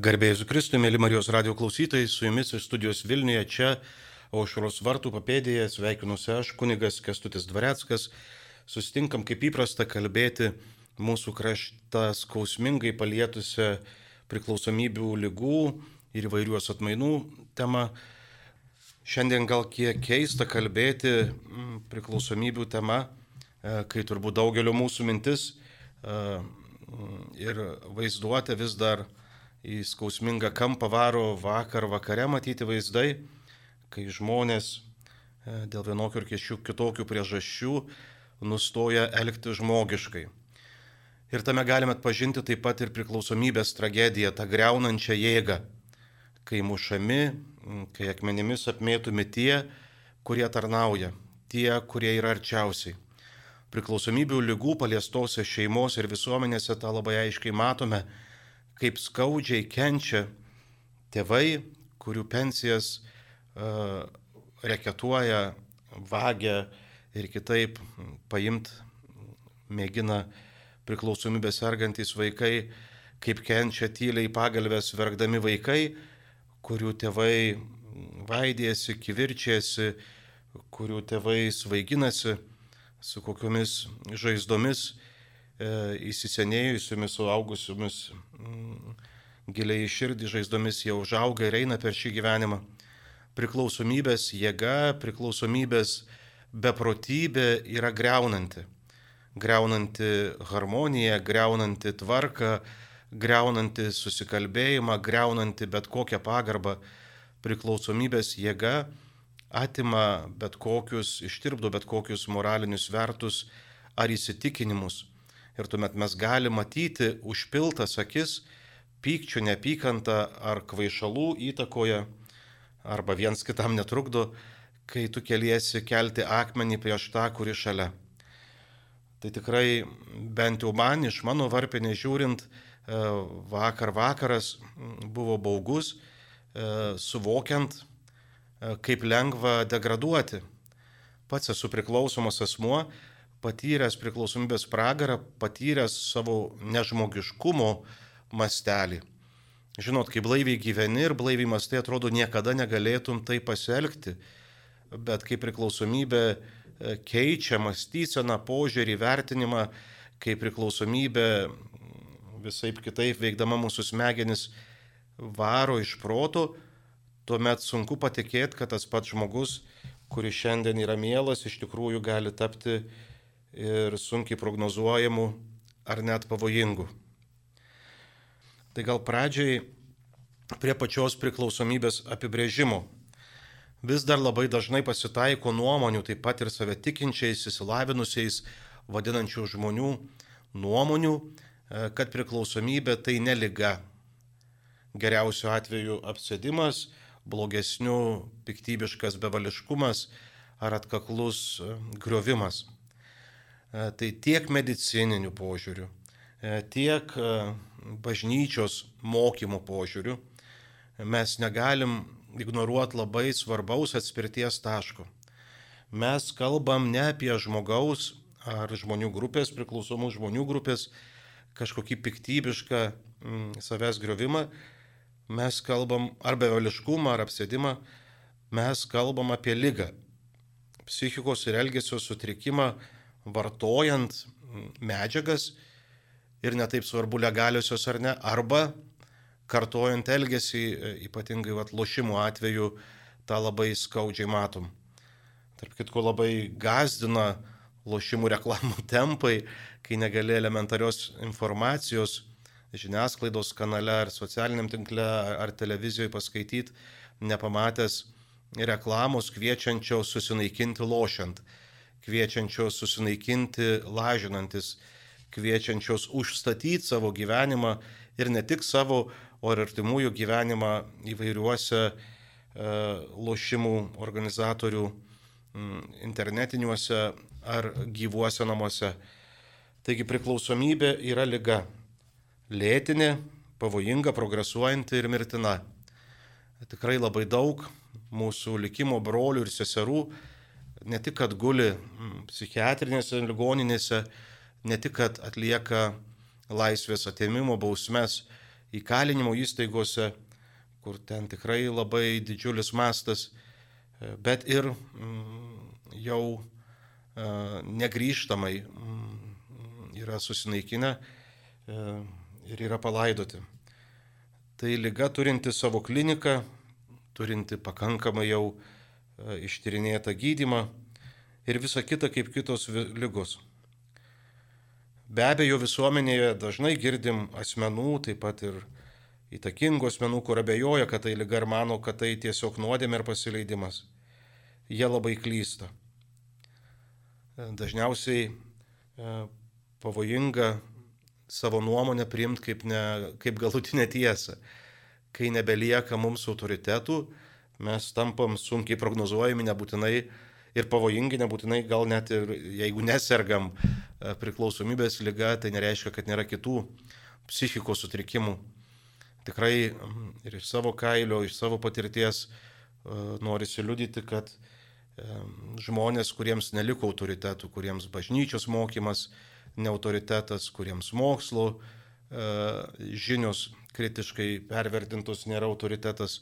Garbėjus Kristui, mėly Marijos radio klausytojai, su jumis iš studijos Vilniuje čia aušros vartų papėdėje sveikinuosi aš, kunigas Kestutis Dvareckas. Sustinkam kaip įprasta kalbėti mūsų kraštą skausmingai palietusią priklausomybių lygų ir įvairiuos atmainų temą. Šiandien gal kiek keista kalbėti mm, priklausomybių tema, e, kai turbūt daugelio mūsų mintis e, ir vaizduotė vis dar į skausmingą kampą varo vakar vakare matyti vaizdai, kai žmonės e, dėl vienokių ir kitokių priežasčių nustoja elgti žmogiškai. Ir tame galime atpažinti taip pat ir priklausomybės tragediją, tą greunančią jėgą, kai mušami, kai akmenimis apmėtomi tie, kurie tarnauja, tie, kurie yra arčiausiai. Priklausomybių lygų paliestose šeimos ir visuomenėse tą labai aiškiai matome, kaip skaudžiai kenčia tėvai, kurių pensijas uh, reketuoja, vagia ir kitaip paimt mėgina priklausomybės sergantys vaikai, kaip kenčia tyliai pagalbės verkdami vaikai, kurių tėvai vaidėsi, kivirčiasi, kurių tėvai svaiginasi, su kokiomis žaizdomis įsisenėjusiomis, suaugusiomis mm, giliai širdį žaizdomis jau užauga ir eina per šį gyvenimą. Priklausomybės jėga, priklausomybės beprotybė yra greunanti. Greunanti harmoniją, greunanti tvarką, greunanti susikalbėjimą, greunanti bet kokią pagarbą. Priklausomybės jėga atima bet kokius, ištirpdo bet kokius moralinius vertus ar įsitikinimus ir tuomet mes galime matyti užpiltas akis pykčių, neapykantą ar kvaišalų įtakoje, arba viens kitam netrukdo, kai tu keliesi kelti akmenį prieš tą, kuri šalia. Tai tikrai bent jau man iš mano varpinė žiūrint, e, vakar vakaras buvo baugus, e, suvokiant, e, kaip lengva degraduoti. Pats esu priklausomas asmuo, patyręs priklausomybės pragarą, patyręs savo nežmogiškumo mastelį. Žinot, kai blaiviai gyveni ir blaiviai mastai atrodo niekada negalėtum tai pasielgti, bet kai priklausomybė e, keičia mąstyseną, požiūrį, vertinimą, kai priklausomybė visai kitaip veikdama mūsų smegenis varo iš proto, tuomet sunku patikėti, kad tas pats žmogus, kuris šiandien yra mielas, iš tikrųjų gali tapti ir sunkiai prognozuojamų ar net pavojingų. Tai gal pradžiai prie pačios priklausomybės apibrėžimo. Vis dar labai dažnai pasitaiko nuomonių, taip pat ir save tikinčiais, įsilavinusiais, vadinančių žmonių nuomonių, e, kad priklausomybė tai neliga. Geriausiu atveju apsėdimas, blogesniu piktybiškas bevališkumas ar atkaklus e, griovimas. E, tai tiek medicininių požiūrių, e, tiek e, bažnyčios mokymo požiūrių mes negalim ignoruoti labai svarbaus atspirties taško. Mes kalbam ne apie žmogaus ar žmonių grupės, priklausomų žmonių grupės, kažkokį piktybišką mm, savęs griovimą, mes kalbam ar bevališkumą, ar apsėdimą, mes kalbam apie lygą, psichikos ir elgesio sutrikimą, vartojant medžiagas ir netaip svarbu legaliosios ar ne, arba kartojant elgesį, ypatingai vat, lošimų atveju, tą labai skaudžiai matom. Tarp kitko labai gazdina lošimų reklamų tempai, kai negali elementarios informacijos žiniasklaidos kanale ar socialiniam tinkle ar televizijoje paskaityti, nepamatęs reklamos kviečiančios susinaikinti lošiant kviečiančios susinaikinti, lažinantis, kviečiančios užstatyti savo gyvenimą ir ne tik savo, o ir artimųjų gyvenimą įvairiuose e, lošimų organizatorių m, internetiniuose ar gyvuose namuose. Taigi priklausomybė yra lyga. Lėtinė, pavojinga, progresuojanti ir mirtina. Tikrai labai daug mūsų likimo brolių ir seserų ne tik, kad guli mm, psichiatrinėse ligoninėse, ne tik, kad atlieka laisvės atėmimo bausmes įkalinimo įstaigose, kur ten tikrai labai didžiulis mastas, e, bet ir mm, jau e, negryžtamai mm, yra susinaikinę ir yra palaidoti. Tai lyga turinti savo kliniką, turinti pakankamai jau ištyrinėtą gydimą ir visa kita kaip kitos lygos. Be abejo, visuomenėje dažnai girdim asmenų, taip pat ir įtakingų asmenų, kur abejoja, kad tai lyga ir mano, kad tai tiesiog nuodėmė ir pasileidimas. Jie labai klysta. Dažniausiai e, pavojinga savo nuomonę priimti kaip, ne, kaip galutinę tiesą. Kai nebelieka mums autoritetų, mes tampam sunkiai prognozuojami, nebūtinai ir pavojingi, nebūtinai gal net ir jeigu nesergam e, priklausomybės lyga, tai nereiškia, kad nėra kitų psichikos sutrikimų. Tikrai ir iš savo kailio, iš savo patirties e, norisi liudyti, kad e, žmonės, kuriems neliko autoritetų, kuriems bažnyčios mokymas neautoritetas, kuriems mokslo žinios kritiškai pervertintos nėra autoritetas,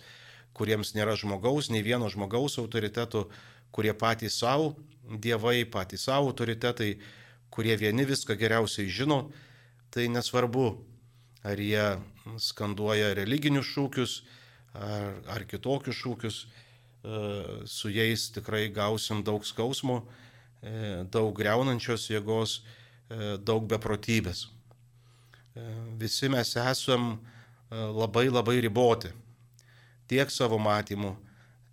kuriems nėra žmogaus, nei vieno žmogaus autoritetų, kurie patys savo dievai, patys savo autoritetai, kurie vieni viską geriausiai žino, tai nesvarbu, ar jie skanduoja religinius šūkius ar, ar kitokius šūkius, e, su jais tikrai gausim daug skausmo, e, daug greunančios jėgos, e, daug beprotybės. Visi mes esam labai labai riboti tiek savo matymu,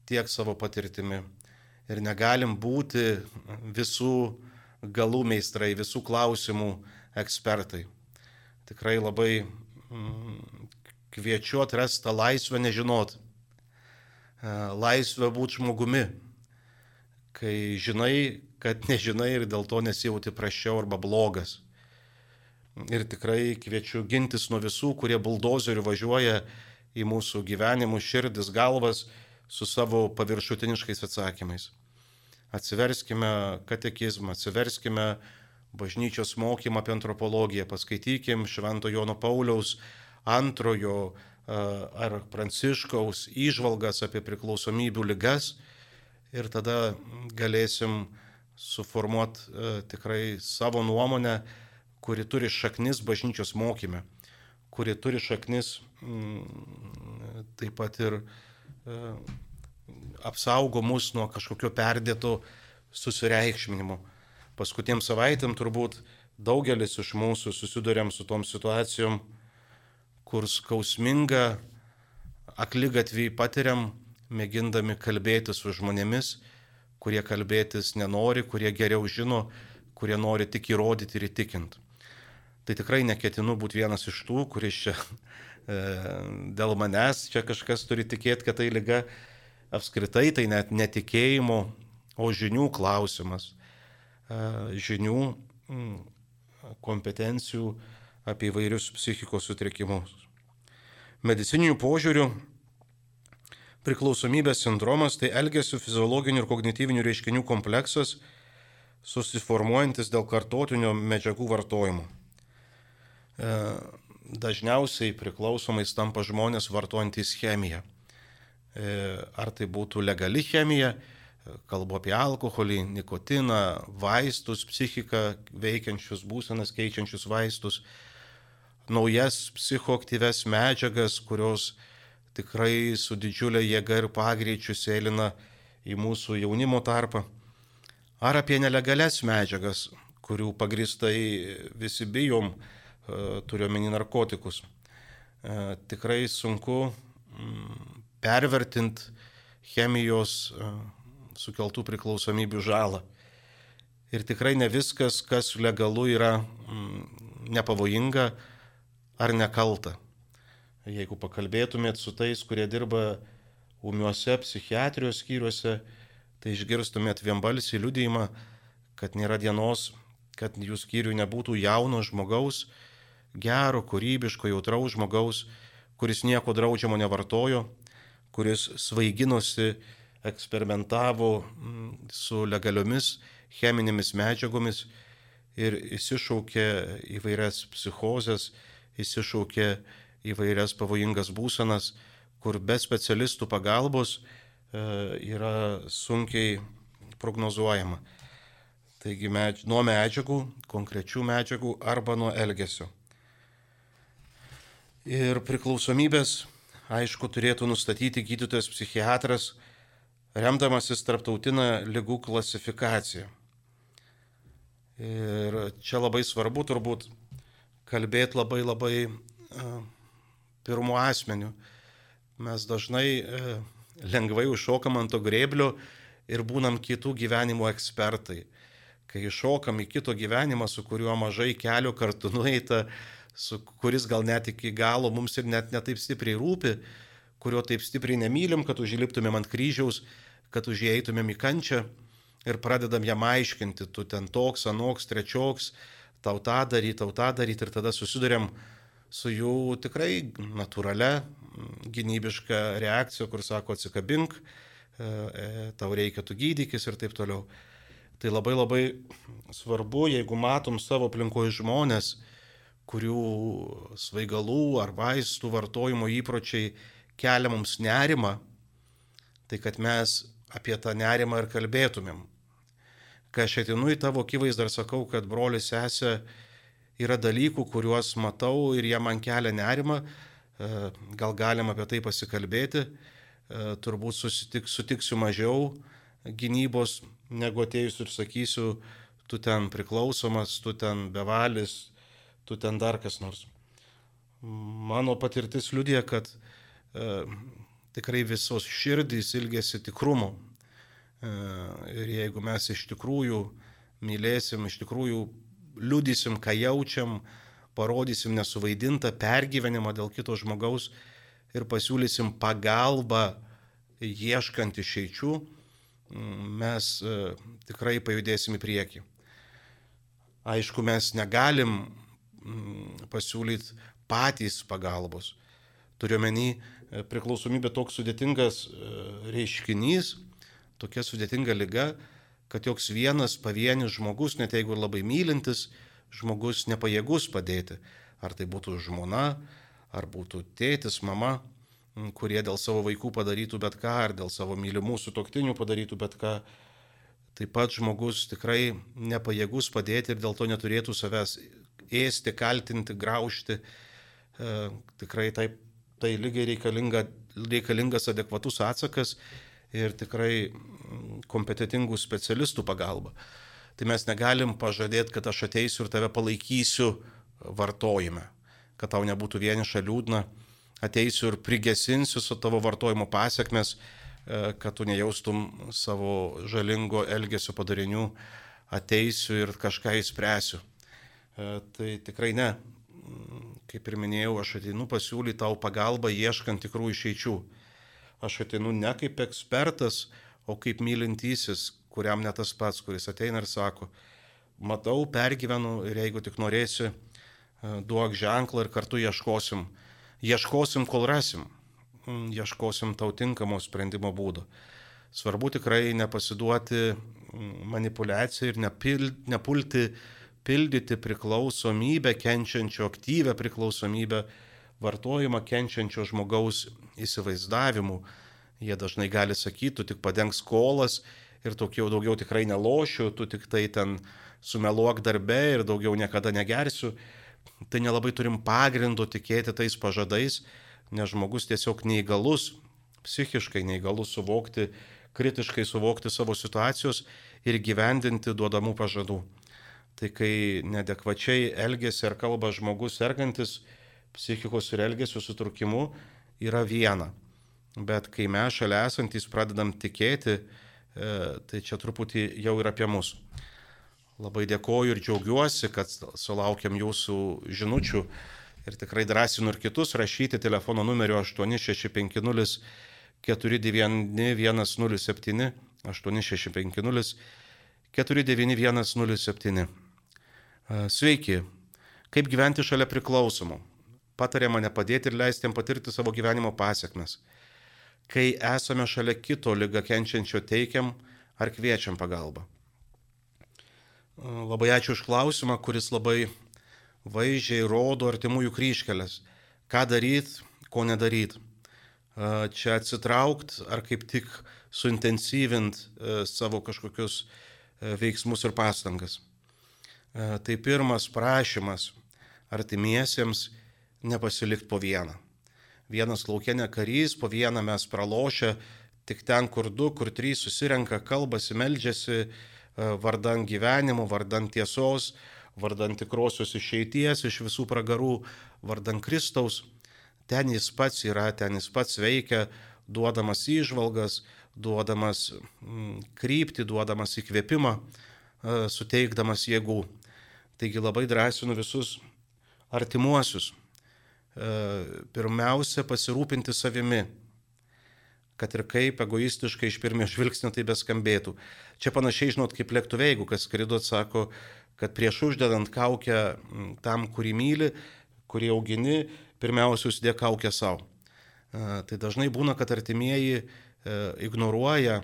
tiek savo patirtimi ir negalim būti visų galų meistrai, visų klausimų ekspertai. Tikrai labai mm, kviečiu atrasti tą laisvę nežinot, e, laisvę būti žmogumi, kai žinai, kad nežinai ir dėl to nesijauti prašiau arba blogas. Ir tikrai kviečiu gintis nuo visų, kurie buldozeriu važiuoja į mūsų gyvenimus, širdis, galvas su savo paviršutiniškais atsakymais. Atsiverskime katekizmą, atsiverskime bažnyčios mokymą apie antropologiją, paskaitykim Švento Jono Pauliaus antrojo ar Pranciškaus įžvalgas apie priklausomybių ligas ir tada galėsim suformuoti tikrai savo nuomonę, kuri turi šaknis bažnyčios mokyme, kuri turi šaknis mm, taip pat ir E, apsaugo mus nuo kažkokio perdėto susireikšminimo. Paskutiem savaitėm turbūt daugelis iš mūsų susidurėm su tom situacijom, kur skausminga aklygatvį patiriam, mėgindami kalbėti su žmonėmis, kurie kalbėtis nenori, kurie geriau žino, kurie nori tik įrodyti ir įtikinti. Tai tikrai neketinu būti vienas iš tų, kuris čia E, dėl manęs čia kažkas turi tikėti, kad tai lyga apskritai, tai net netikėjimo, o žinių klausimas. E, žinių, kompetencijų apie įvairius psichikos sutrikimus. Medicininių požiūrių priklausomybės sindromas tai elgesio fiziologinių ir kognityvinių reiškinių kompleksas susiformuojantis dėl kartotinio medžiagų vartojimo. E, dažniausiai priklausomais tampa žmonės vartojantys chemiją. E, ar tai būtų legali chemija, kalbu apie alkoholį, nikotiną, vaistus, psichiką veikiančius, būsenas keičiančius vaistus, naujas psichoaktyves medžiagas, kurios tikrai su didžiulė jėga ir pagreičiu sėlina į mūsų jaunimo tarpą. Ar apie nelegales medžiagas, kurių pagristai visi bijom, E, turiuomenį narkotikus. E, tikrai sunku mm, pervertinti chemijos e, sukeltų priklausomybių žalą. Ir tikrai ne viskas, kas legalu, yra mm, nepavojinga ar nekalta. Jeigu pakalbėtumėt su tais, kurie dirba umiuose psichiatrijos skyriuose, tai išgirstumėt vienbalsį liudėjimą, kad nėra dienos, kad jų skyriui nebūtų jauno žmogaus, gero, kūrybiško, jautraus žmogaus, kuris nieko draudžiamo nevartojo, kuris svaiginosi, eksperimentavo mm, su legaliomis cheminėmis medžiagomis ir įsišaukė įvairias psichozes, įsišaukė įvairias pavojingas būsenas, kur be specialistų pagalbos e, yra sunkiai prognozuojama. Taigi medž nuo medžiagų, konkrečių medžiagų arba nuo elgesio. Ir priklausomybės, aišku, turėtų nustatyti gydytojas psichiatras, remdamasis tarptautinę lygų klasifikaciją. Ir čia labai svarbu turbūt kalbėti labai labai uh, pirmo asmeniu. Mes dažnai uh, lengvai užšokam ant to grėblio ir būnam kitų gyvenimo ekspertai. Kai iššokam į kito gyvenimą, su kuriuo mažai kelio kartu nueita, su kuris gal net iki galo mums ir net netaip stipriai rūpi, kurio taip stipriai nemylim, kad užliptumėm ant kryžiaus, kad užėjtumėm į kančią ir pradedam jam aiškinti, tu ten toks, anoks, trečioks, tau tą daryti, tau tą daryti ir tada susidurėm su jų tikrai natūralia gynybiška reakcija, kur sako atsikabink, e, e, tau reikia tu gydykis ir taip toliau. Tai labai labai svarbu, jeigu matom savo aplinkoje žmonės, kurių svaigalų ar vaistų vartojimo įpročiai kelia mums nerimą, tai kad mes apie tą nerimą ir kalbėtumėm. Kai aš atinu į tavo akivaizdą ir sakau, kad brolis sesė yra dalykų, kuriuos matau ir jie man kelia nerimą, e, gal galim apie tai pasikalbėti, e, turbūt susitik, sutiksiu mažiau gynybos, negu atėjus ir sakysiu, tu ten priklausomas, tu ten bevalis, tu ten dar kas nors. Mano patirtis liudija, kad e, tikrai visos širdys ilgėsi tikrumo, E, ir jeigu mes iš tikrųjų mylėsim, iš tikrųjų liudysim, ką jaučiam, parodysim nesuvaidintą pergyvenimą dėl kito žmogaus ir pasiūlysim pagalbą ieškant išeičių, mes e, tikrai pajudėsim į priekį. Aišku, mes negalim pasiūlyti patys pagalbos. Turiuomenį e, priklausomybė toks sudėtingas reiškinys, tokia sudėtinga lyga, kad joks vienas pavienis žmogus, net jeigu ir labai mylintis, žmogus nepajėgus padėti. Ar tai būtų žmona, ar būtų tėtis, mama, kurie dėl savo vaikų padarytų bet ką, ar dėl savo mylimų sutoktinių padarytų bet ką. Taip pat žmogus tikrai nepajėgus padėti ir dėl to neturėtų savęs ėsti, kaltinti, graužti. E, tikrai taip, tai lygiai reikalinga, reikalingas adekvatus atsakas ir tikrai kompetitingų specialistų pagalba. Tai mes negalim pažadėti, kad aš ateisiu ir tave palaikysiu vartojime, kad tau nebūtų vieniša liūdna, ateisiu ir prigesinsiu su tavo vartojimo pasiekmes, e, kad tu nejaustum savo žalingo elgesio padarinių, ateisiu ir kažką įspręsiu. E, tai tikrai ne. Kaip ir minėjau, aš ateinu pasiūlyti tau pagalbą ieškant tikrų išeičių aš ateinu ne kaip ekspertas, o kaip mylintysis, kuriam ne tas pats, kuris ateina ir sako, matau, pergyvenu ir jeigu tik norėsi, e, duok ženklą ir kartu ieškosim. Ieškosim, kol rasim. Mm, ieškosim tau tinkamo sprendimo būdo. Svarbu tikrai nepasiduoti mm, manipulacijai ir nepil, nepulti pildyti priklausomybę, kenčiančio aktyvę priklausomybę, vartojimą kenčiančio žmogaus įsivaizdavimu. Jie dažnai gali sakyti, tu tik padeng skolas ir tokiau daugiau tikrai nelošiu, tu tik tai ten sumeluok darbe ir daugiau niekada negersiu. Tai nelabai turim pagrindo tikėti tais pažadais, nes žmogus tiesiog neįgalus, psichiškai neįgalus suvokti, kritiškai suvokti savo situacijos ir gyvendinti duodamų pažadų. Tai kai nedekvačiai elgesi ar kalba žmogus sergantis psichikos ir elgesio sutrukimu, yra viena. Bet kai mes šalia esantys pradedam tikėti, e, tai čia truputį jau ir apie mus. Labai dėkoju ir džiaugiuosi, kad sulaukiam jūsų žinučių ir tikrai drąsinu ir kitus rašyti telefono numeriu 8650 49107 8650 49107. Sveiki, kaip gyventi šalia priklausomų? patariama nepadėti ir leisti jam patirti savo gyvenimo pasiekmes. Kai esame šalia kito lygą kenčiančio teikiam ar kviečiam pagalbą. Labai ačiū už klausimą, kuris labai vaizdžiai rodo artimųjų kryškelės. ką daryti, ko nedaryti. Čia atsitraukti ar kaip tik suintensyvinti savo kažkokius veiksmus ir pastangas. Tai pirmas prašymas artimiesiems nepasilikti po vieną. Vienas laukienė karys, po vieną mes pralošę, tik ten, kur du, kur trys susirenka, kalbasi, meldžiasi vardan gyvenimo, vardan tiesos, vardan tikrosios išeities iš visų pragarų, vardan Kristaus. Ten jis pats yra, ten jis pats veikia, duodamas įžvalgas, duodamas mm, kryptį, duodamas įkvėpimą, e, suteikdamas jėgų. Taigi labai drąsinu visus artimuosius. E, pirmiausia, pasirūpinti savimi, kad ir kaip egoistiškai iš pirmio žvilgsnio tai beskambėtų. Čia panašiai, žinot, kaip lėktuvė, jeigu kas skridot, sako, kad prieš uždedant kaukę tam, kurį myli, kurį augini, pirmiausia, užsidėk kaukę savo. Tai dažnai būna, kad artimieji e, ignoruoja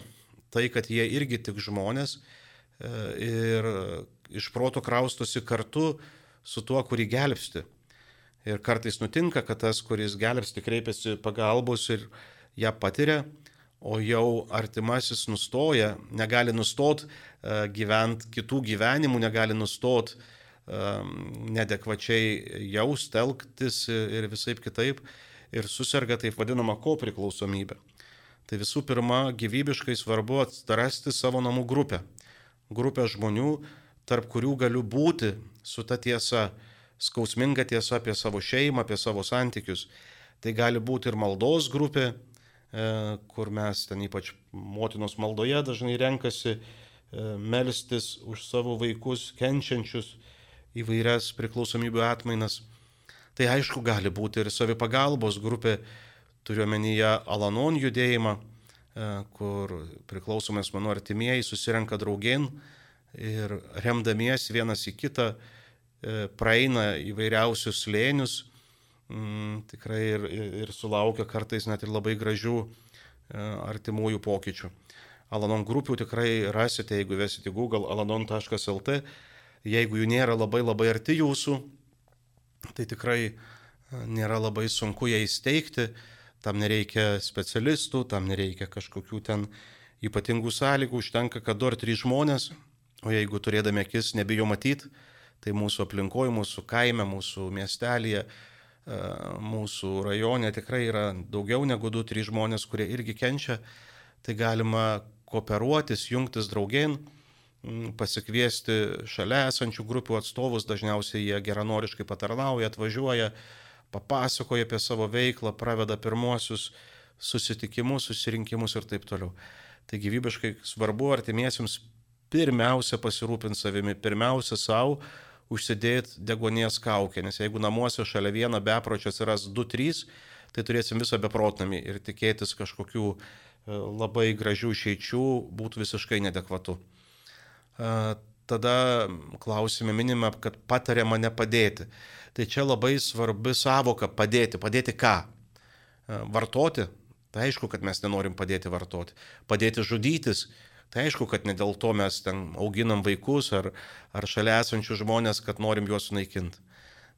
tai, kad jie irgi tik žmonės e, ir iš proto kraustosi kartu su tuo, kurį gelbsti. Ir kartais nutinka, kad tas, kuris gelbsti, kreipiasi pagalbos ir ją patiria, o jau artimasis nustoja, negali nustot uh, gyventi kitų gyvenimų, negali nustot uh, nedekvačiai jaust, telktis ir visai kitaip ir susirga taip vadinama kopriklausomybė. Tai visų pirma, gyvybiškai svarbu atrasti savo namų grupę. Grupę žmonių, tarp kurių galiu būti su ta tiesa, skausminga tiesa apie savo šeimą, apie savo santykius. Tai gali būti ir maldos grupė, E, kur mes ten ypač motinos maldoje dažnai renkasi e, melstis už savo vaikus kenčiančius įvairias priklausomybių atmainas. Tai aišku gali būti ir savipagalbos grupė, turiuomenyje Alanon judėjimą, e, kur priklausomės mano artimieji susirenka draugien ir remdamiesi vienas į kitą praeina įvairiausius slėnius, mm, tikrai ir, ir sulaukia kartais net ir labai gražių e, artimųjų pokyčių. Alanon grupių tikrai rasite, jeigu vesite Google alanon.lt. Jeigu jų nėra labai labai arti jūsų, tai tikrai e, nėra labai sunku ją įsteigti, tam nereikia specialistų, tam nereikia kažkokių ten ypatingų sąlygų, užtenka, kad du ar trys žmonės, o jeigu turėdami akis nebijo matyti, tai mūsų aplinkoje, mūsų kaime, mūsų miestelėje, E, mūsų rajone tikrai yra daugiau negu 2-3 žmonės, kurie irgi kenčia, tai galima kooperuotis, jungtis draugien, pasikviesti šalia esančių grupių atstovus, dažniausiai jie geranoriškai patarnauja, atvažiuoja, papasakoja apie savo veiklą, praveda pirmosius susitikimus, susirinkimus ir taip toliau. Tai gyvybiškai svarbu artimiesiems pirmiausia pasirūpinti savimi, pirmiausia savo, užsidėti degonies kaukę, nes jeigu namuose šalia vieno bepročio atsiras 2-3, tai turėsim visą beprotnamį ir tikėtis kažkokių e, labai gražių išeičių būtų visiškai nedekvatu. E, tada klausime minime, kad patariama nepadėti. Tai čia labai svarbi savoka padėti. Padėti ką? E, vartoti. Tai aišku, kad mes nenorim padėti vartoti. Padėti žudytis Tai aišku, kad ne dėl to mes ten auginam vaikus ar, ar šalia esančių žmonės, kad norim juos sunaikinti.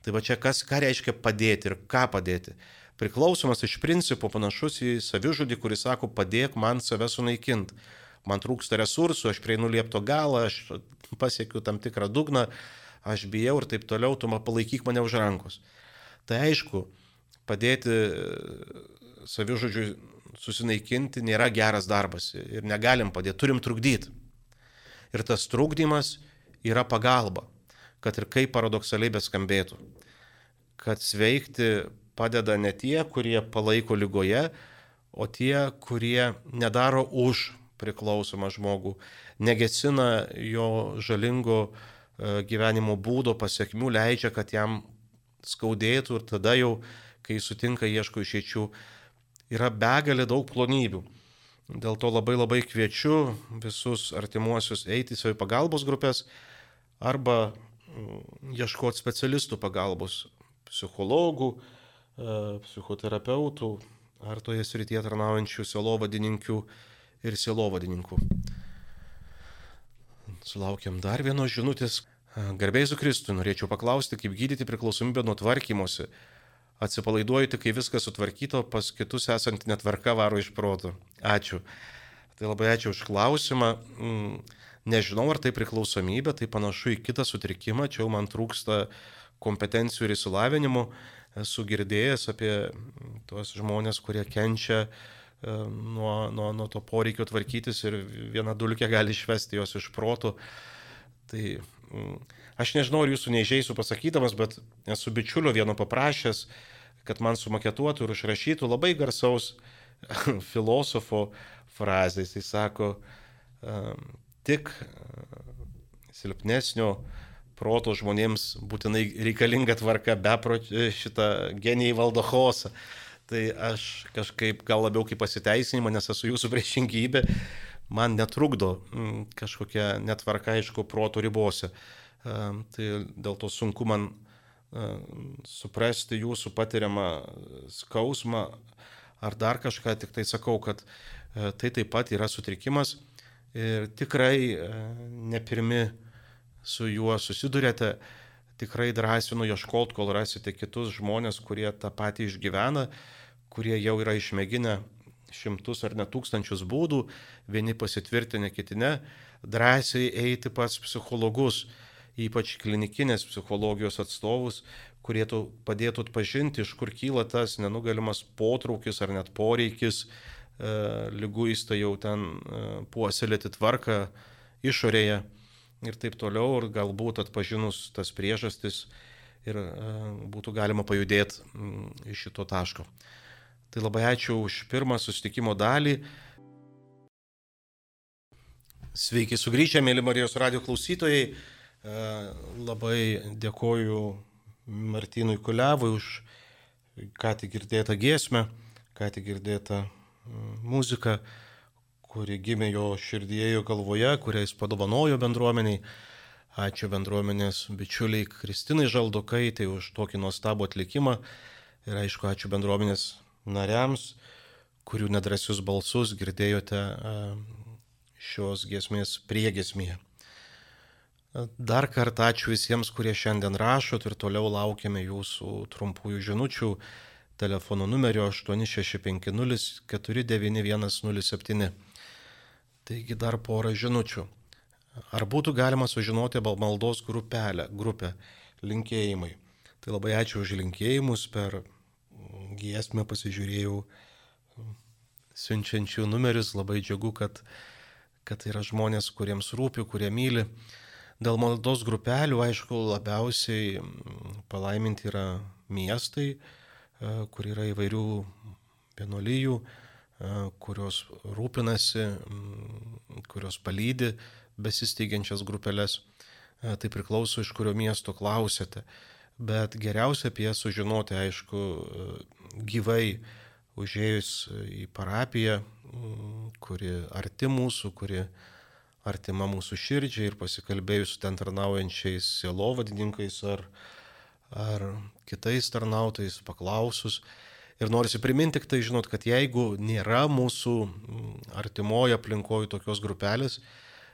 Tai va čia kas, ką reiškia padėti ir ką padėti. Priklausomas iš principo panašus į savižudį, kuris sako, padėk man save sunaikinti. Man trūksta resursų, aš prieinu liepto galą, aš pasiekiu tam tikrą dugną, aš bijau ir taip toliau, tu man palaikyk mane už rankos. Tai aišku, padėti savižudžiui susinaikinti nėra geras darbas ir negalim padėti, turim trukdyti. Ir tas trukdymas yra pagalba, kad ir kaip paradoksaliai beskambėtų. Kad sveikti padeda ne tie, kurie palaiko lygoje, o tie, kurie nedaro už priklausomą žmogų, negesina jo žalingo e, gyvenimo būdo pasiekmių, leidžia, kad jam skaudėtų ir tada jau, kai sutinka, ieško išeičių yra begalė daug plonybių. Dėl to labai labai kviečiu visus artimuosius eiti į savo pagalbos grupės arba mm, ieškoti specialistų pagalbos, psichologų, e, psichoterapeutų ar toje srityje tarnaujančių silovadininkių ir silovadininkų. Sulaukiam dar vienos žinutės. Garbėjai su Kristui, norėčiau paklausti, kaip gydyti priklausomybę nuo tvarkymosi atsipalaiduoju tik, kai viskas sutvarkyto, pas kitus esant netvarka varo iš proto. Ačiū. Tai labai ačiū už klausimą. Mm, nežinau, ar tai priklausomybė, tai panašu į kitą sutrikimą, čia jau man trūksta kompetencijų ir įsilavinimų. Esu girdėjęs apie tuos žmonės, kurie kenčia e, nuo, nuo, nuo to poreikio tvarkytis ir viena dulkė gali išvesti jos iš protų. Tai mm, aš nežinau, ar jūsų neižeisiu pasakydamas, bet esu bičiulio vieno paprašęs, kad man sumaketuotų ir užrašytų labai garsaus filosofo frazės. Jis sako, tik silpnesnio proto žmonėms būtinai reikalinga tvarka, beprot šitą genijai valdo chaosą. Tai aš kažkaip gal labiau kaip pasiteisinimą, nes esu jūsų priešingybė, man netrukdo kažkokia netvarka, aišku, proto ribose. Tai dėl to sunku man suprasti jūsų patiriamą skausmą ar dar kažką, tik tai sakau, kad tai taip pat yra sutrikimas ir tikrai e, ne pirmi su juo susidurėte, tikrai drąsinu ieškoti, kol rasite kitus žmonės, kurie tą patį išgyvena, kurie jau yra išmėginę šimtus ar net tūkstančius būdų, vieni pasitvirtinę, kiti ne, drąsiai eiti pas psichologus, ypač klinikinės psichologijos atstovus, kurie padėtų atpažinti, iš kur kyla tas nenugalimas potraukis ar net poreikis E, lyguistą jau ten e, puoselėti tvarką išorėje ir taip toliau, ir galbūt atpažinus tas priežastis ir e, būtų galima pajudėti iš šito taško. Tai labai ačiū už pirmą susitikimo dalį. Sveiki sugrįžę, mėly Marijos radio klausytojai. Labai dėkoju Martynui Kuliavui už ką tik girdėtą giesmę, ką tik girdėtą muzika, kuri gimė jo širdyje, jo galvoje, kurią jis padovanojo bendruomeniai. Ačiū bendruomenės bičiuliai Kristinai Žaldokaitai už tokį nuostabų atlikimą ir aišku, ačiū bendruomenės nariams, kurių nedrasius balsus girdėjote šios giesmės priegesmėje. Dar kartą ačiū visiems, kurie šiandien rašot ir toliau laukiame jūsų trumpųjų žinučių telefonu numeriu 8650491107. Taigi dar porą žinučių. Ar būtų galima sužinoti maldos grupelę, grupę linkėjimai? Tai labai ačiū už linkėjimus, per giesmę pasižiūrėjau siunčiančių numerius, labai džiugu, kad, kad yra žmonės, kuriems rūpi, kurie myli. Dėl maldos grupelių, aišku, labiausiai palaiminti yra miestai, E, kur yra įvairių vienolyjų, e, kurios rūpinasi, kurios palydi besisteigiančias grupelės. E, tai priklauso, iš kurio miesto klausėte. Bet geriausia apie jas sužinoti, aišku, gyvai užėjus į parapiją, kuri arti mūsų, kuri artima mūsų širdžiai ir pasikalbėjus su ten tarnaujančiais sielovadininkais ar, ar kitais tarnautojais, paklausus. Ir norisi priminti tik tai, žinot, kad jeigu nėra mūsų mm, artimoje aplinkoje tokios grupelės,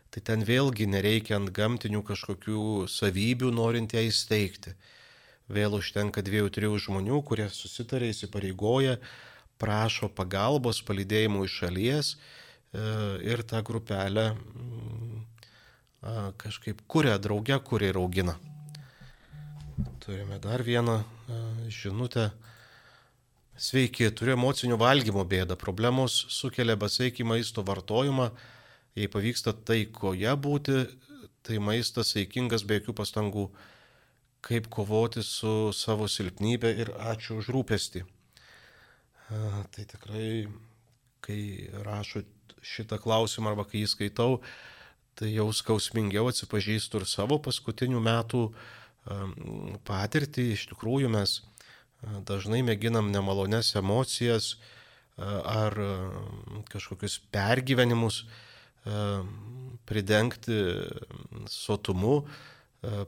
tai ten vėlgi nereikia ant gamtinių kažkokių savybių norint ją įsteigti. Vėl užtenka dviejų, trijų žmonių, kurie susitarė, įsipareigoja, prašo pagalbos, palydėjimų iš šalies ir tą grupelę mm, kažkaip kuria drauge, kuria ir augina. Turime dar vieną e, žinutę. Sveiki, turiu emocinių valgymo bėdą. Problemos sukelia besaikį maisto vartojimą. Jei pavyksta taikoje būti, tai maistas saikingas be jokių pastangų. Kaip kovoti su savo silpnybė ir ačiū už rūpestį. E, tai tikrai, kai rašo šitą klausimą arba kai jį skaitau, tai jau skausmingiau atsipažįstu ir savo paskutinių metų patirtį, iš tikrųjų mes dažnai mėginam nemalonės emocijas ar kažkokius pergyvenimus pridengti sotumu,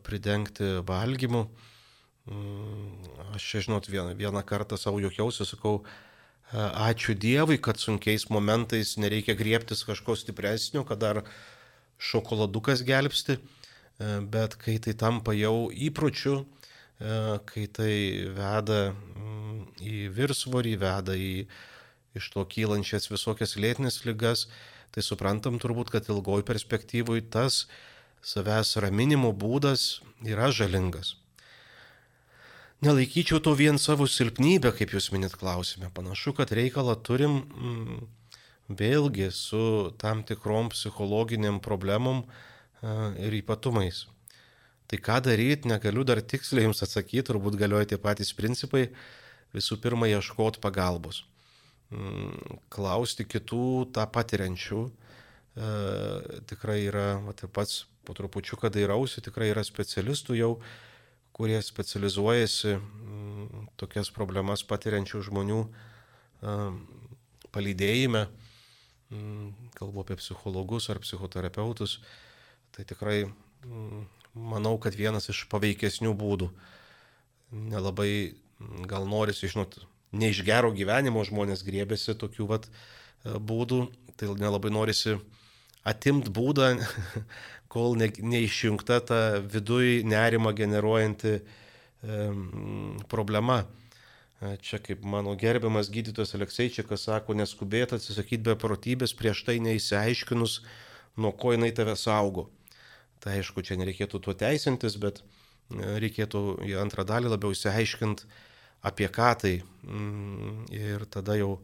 pridengti valgymu. Aš čia, žinot, vieną, vieną kartą savo juokiausi, sakau, ačiū Dievui, kad sunkiais momentais nereikia griebtis kažko stipresnio, kad dar šokoladukas gelbsti. E, bet kai tai tampa jau įpročiu, e, kai tai veda mm, į virsvorį, veda į iš to kylančias visokias lėtinės lygas, tai suprantam turbūt, kad ilgoj perspektyvui tas savęs raminimo būdas yra žalingas. Nelaikyčiau to vien savo silpnybę, kaip jūs minit klausime. Panašu, kad reikalą turim mm, vėlgi su tam tikrom psichologiniam problemom ir ypatumais. Tai ką daryti, negaliu dar tiksliai jums atsakyti, turbūt galioja tie patys principai. Visų pirma, ieškoti pagalbos. Mm, klausti kitų tą patiriančių. E, tikrai yra, va, ir pats po trupučiu, kad dairausi, tikrai yra specialistų jau, kurie specializuojasi mm, tokias problemas patiriančių žmonių palydėjime, mm, kalbu apie psichologus ar psichoterapeutus, tai tikrai mm, manau, kad vienas iš paveikesnių būdų. Nelabai gal norisi, žinot, ne iš gero gyvenimo žmonės griebėsi tokių vat e, būdų, tai nelabai norisi atimt būdą, kol ne, neišjungta ta viduj nerima generuojanti um, problema. Čia kaip mano gerbiamas gydytojas Alekseičikas sako, neskubėti atsisakyti beprotybės prieš tai neįsiaiškinus, nuo ko jinai tave saugo. Tai aišku, čia nereikėtų tuo teisintis, bet e, reikėtų į antrą dalį labiau įsiaiškinti, apie ką tai. Mm, ir tada jau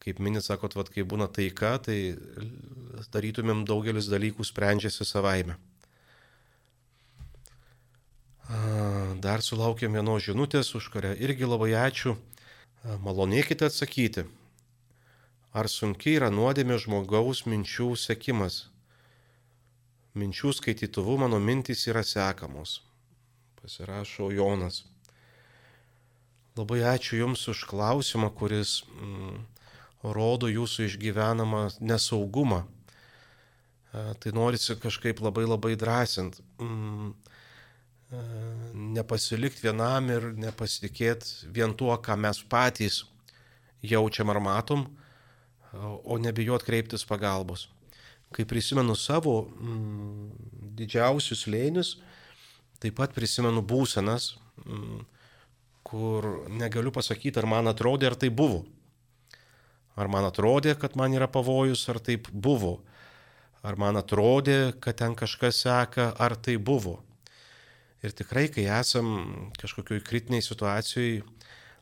kaip minit, sakot, vat, kai būna taika, tai darytumėm daugelis dalykų sprendžiasi savaime. Dar sulaukėm vienos žinutės, už kurią irgi labai ačiū. Malonėkite atsakyti. Ar sunkiai yra nuodėmė žmogaus minčių sekimas? Minčių skaitytuvu mano mintys yra sekamos. Pasirašo Jonas. Labai ačiū Jums už klausimą, kuris mm, rodo jūsų išgyvenamą nesaugumą. E, tai norisi kažkaip labai labai drąsint. Mm, e, nepasilikti vienam ir nepasitikėti vien tuo, ką mes patys jaučiam ar matom, o nebijot kreiptis pagalbos. Kai prisimenu savo mm, didžiausius lėnius, taip pat prisimenu būsenas, mm, kur negaliu pasakyti, ar man atrodė, ar tai buvo. Ar man atrodė, kad man yra pavojus, ar taip buvo. Ar man atrodė, kad ten kažkas seka, ar tai buvo. Ir tikrai, kai esam kažkokioj kritiniai situacijai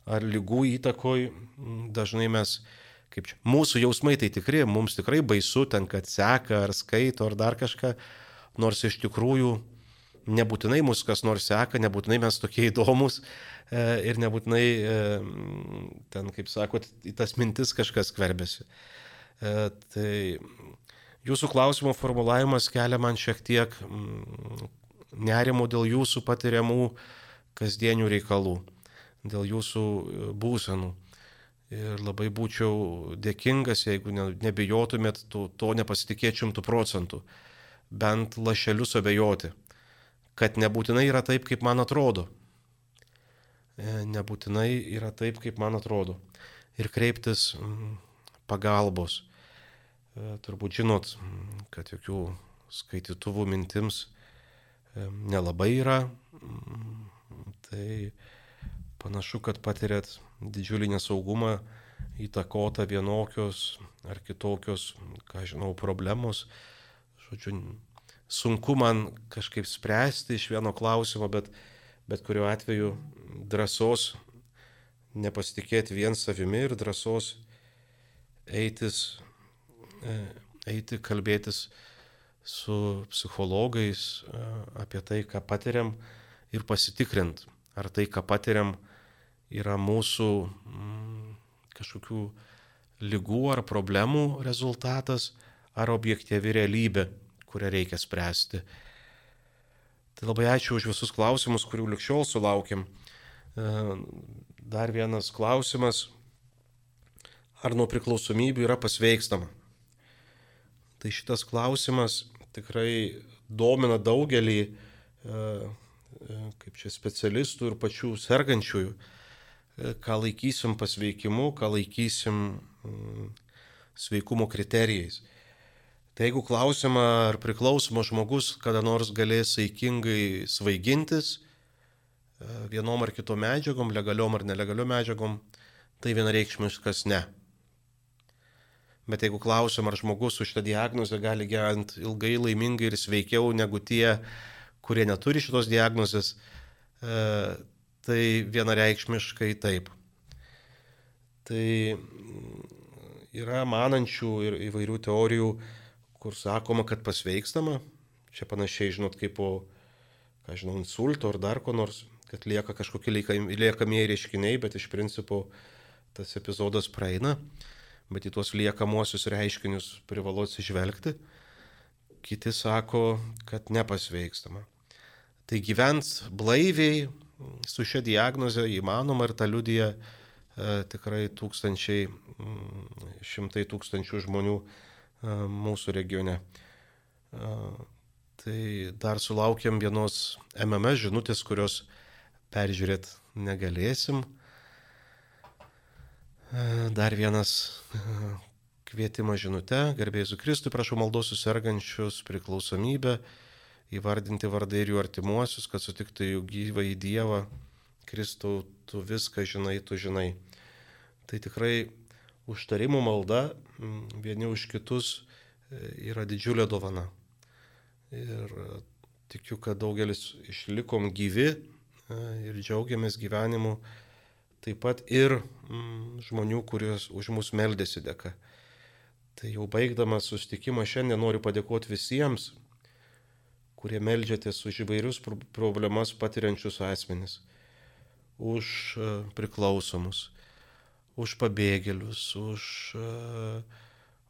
ar lygų įtakoj, dažnai mes, kaip čia, mūsų jausmai tai tikri, mums tikrai baisu ten, kad seka ar skaito ar dar kažką, nors iš tikrųjų nebūtinai mus kas nors seka, nebūtinai mes tokie įdomus, E, ir nebūtinai e, ten, kaip sakot, į tas mintis kažkas skverbėsi. E, tai jūsų klausimo formulavimas kelia man šiek tiek mm, nerimo dėl jūsų patiriamų kasdienių reikalų, dėl jūsų būsenų. Ir labai būčiau dėkingas, jeigu nebijotumėt, to, to nepasitikėt šimtų procentų, bent lašelius abejoti, kad nebūtinai yra taip, kaip man atrodo E, nebūtinai yra taip, kaip man atrodo. Ir kreiptis mm, pagalbos. E, turbūt žinot, mm, kad jokių skaitytuvų mintims e, nelabai yra. Mm, tai panašu, kad patirėt didžiulį nesaugumą įtakota vienokios ar kitokios, ką žinau, problemos. Žodžiu, sunku man kažkaip spręsti iš vieno klausimo, bet bet kuriuo atveju drąsos nepasitikėti vien savimi ir drąsos eitis, e, eiti kalbėtis su psichologais e, apie tai, ką patiriam ir pasitikrint, ar tai, ką patiriam, yra mūsų mm, kažkokių lygų ar problemų rezultatas, ar objektyvi realybė, kurią reikia spręsti. Tai labai ačiū už visus klausimus, kurių likščiol sulaukėm. E, dar vienas klausimas. Ar nuo priklausomybių yra pasveikstama? Tai šitas klausimas tikrai domina daugelį, e, e, kaip čia specialistų ir pačių sergančiųjų. Ką laikysim pasveikimu, ką laikysim mm, sveikumo kriterijais. Tai jeigu klausima, ar priklausomas žmogus kada nors galės saikingai svaigintis, vienom ar kitom medžiagom, legaliom ar nelegaliom medžiagom, tai vienareikšmiškas ne. Bet jeigu klausim, ar žmogus su šitą diagnozę gali gyventi ilgai, laimingai ir sveikiau negu tie, kurie neturi šitos diagnozės, e, tai vienareikšmiškai taip. Tai yra manančių ir įvairių teorijų, kur sakoma, kad pasveikstama. Čia panašiai, žinot, kaip po, ką žinau, insulto ar dar ko nors, kad lieka kažkokie liekamieji reiškiniai, bet iš principo tas epizodas praeina bet į tuos liekamuosius reiškinius privalu atsižvelgti. Kiti sako, kad nepasveikstama. Tai gyvens blaiviai su šia diagnoze įmanoma ir tą liudyja e, tikrai tūkstančiai, šimtai tūkstančių žmonių mūsų regione. Tai dar sulaukiam vienos MMS žinutės, kurios peržiūrėt negalėsim. Dar vienas kvietimas žinute, garbėjus Kristui, prašau maldos susirgančius priklausomybę, įvardinti vardai ir jų artimuosius, kad sutiktų jų gyvą į Dievą. Kristau, tu viską žinai, tu žinai. Tai tikrai užtarimų malda vieni už kitus e, yra didžiulė dovana. Ir tikiu, kad daugelis išlikom gyvi ir džiaugiamės gyvenimu taip pat ir mm, žmonių, kurios už mus meldėsi dėka. Tai jau baigdamas sustikimą šiandien noriu padėkoti visiems, kurie meldžiatės už įvairius problemas patiriančius asmenis, už e, priklausomus, už pabėgėlius, už e,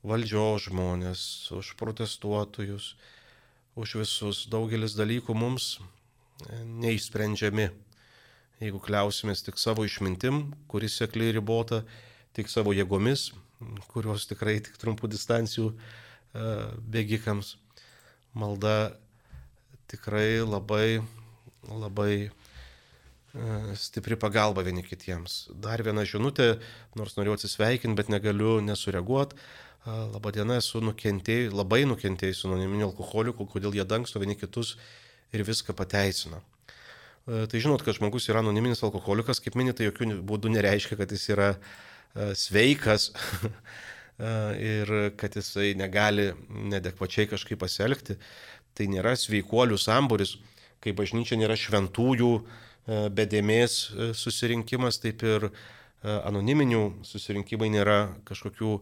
valdžios žmonės, už protestuotojus, už visus. Daugelis dalykų mums e, neišsprendžiami jeigu kliausimės tik savo išmintim, kuris sekliai ribota, tik savo jėgomis, kurios tikrai tik trumpų distancijų e, bėgikams. Malda tikrai labai, labai stipri pagalba vieni kitiems. Dar viena žinutė, nors noriu atsisveikinti, bet negaliu nesureaguoti. E, Labadiena, esu nukentėjus, labai nukentėjus anoniminių alkoholikų, kodėl jie dangsto vieni kitus ir viską pateisina. E, tai žinot, kad žmogus yra anoniminis alkoholikas, kaip minėtai, jokių būdų nereiškia, kad jis yra e, sveikas e, ir kad jisai negali nedekvačiai kažkaip pasielgti. Tai nėra sveikuolių samburis, kai bažnyčia nėra šventųjų bedėmės susirinkimas, taip ir anoniminių susirinkimai nėra kažkokių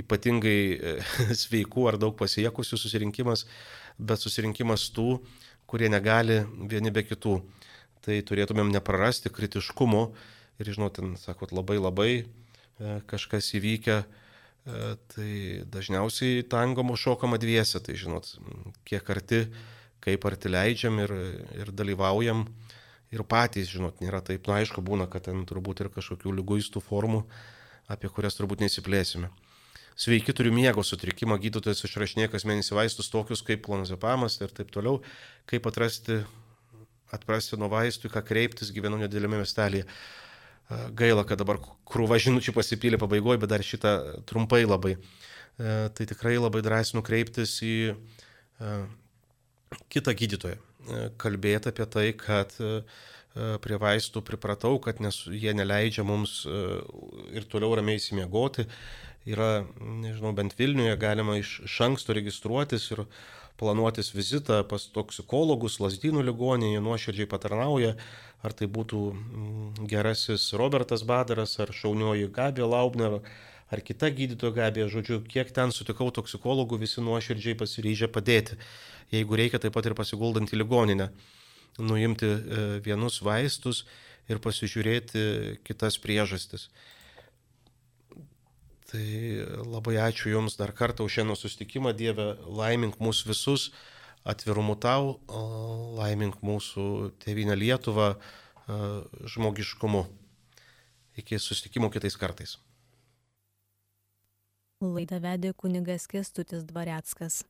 ypatingai sveikų ar daug pasiekusių susirinkimas, bet susirinkimas tų, kurie negali vieni be kitų. Tai turėtumėm neprarasti kritiškumo ir, žinot, ten, sakot, labai labai e, kažkas įvykę, e, tai dažniausiai tangomo šokama dviese, tai žinot, kiek arti, kaip arti leidžiam ir, ir dalyvaujam ir patys, žinot, nėra taip, na aišku, būna, kad ten turbūt ir kažkokių lyguistų formų, apie kurias turbūt neįsiplėsime. Sveiki, turiu miego sutrikimą, gydytojas išrašinė kas mėnesį vaistus tokius kaip klonazepamas ir taip toliau, kaip atrasti atprasti nuo vaistų, ką kreiptis, gyvenu nedėlėme miestelėje. Gaila, kad dabar krūva žinučių pasipylė pabaigoje, bet dar šitą trumpai labai. Tai tikrai labai drąsinu kreiptis į kitą gydytoją. Kalbėti apie tai, kad prie vaistų pripratau, kad nes, jie neleidžia mums ir toliau ramiai įsimiegoti. Yra, nežinau, bent Vilniuje galima iš, anksto registruotis ir planuotis vizitą pas toksikologus, lasdynų ligoninėje, nuoširdžiai patarnauja, ar tai būtų gerasis Robertas Badaras, ar šaunioji Gabija Laubner, ar kita gydytoja Gabija, žodžiu, kiek ten sutikau toksikologų, visi nuoširdžiai pasiryžę padėti. Jeigu reikia, taip pat ir pasiguldant į ligoninę, nuimti e, vienus vaistus ir pasižiūrėti kitas priežastis. Tai labai ačiū Jums dar kartą už šiandien susitikimą, Dieve, laimink mūsų visus, atvirumu tau, laimink mūsų tėvynę Lietuvą žmogiškumu. Iki susitikimo kitais kartais. Laidą vedė kunigas Kestutis Dvareckas.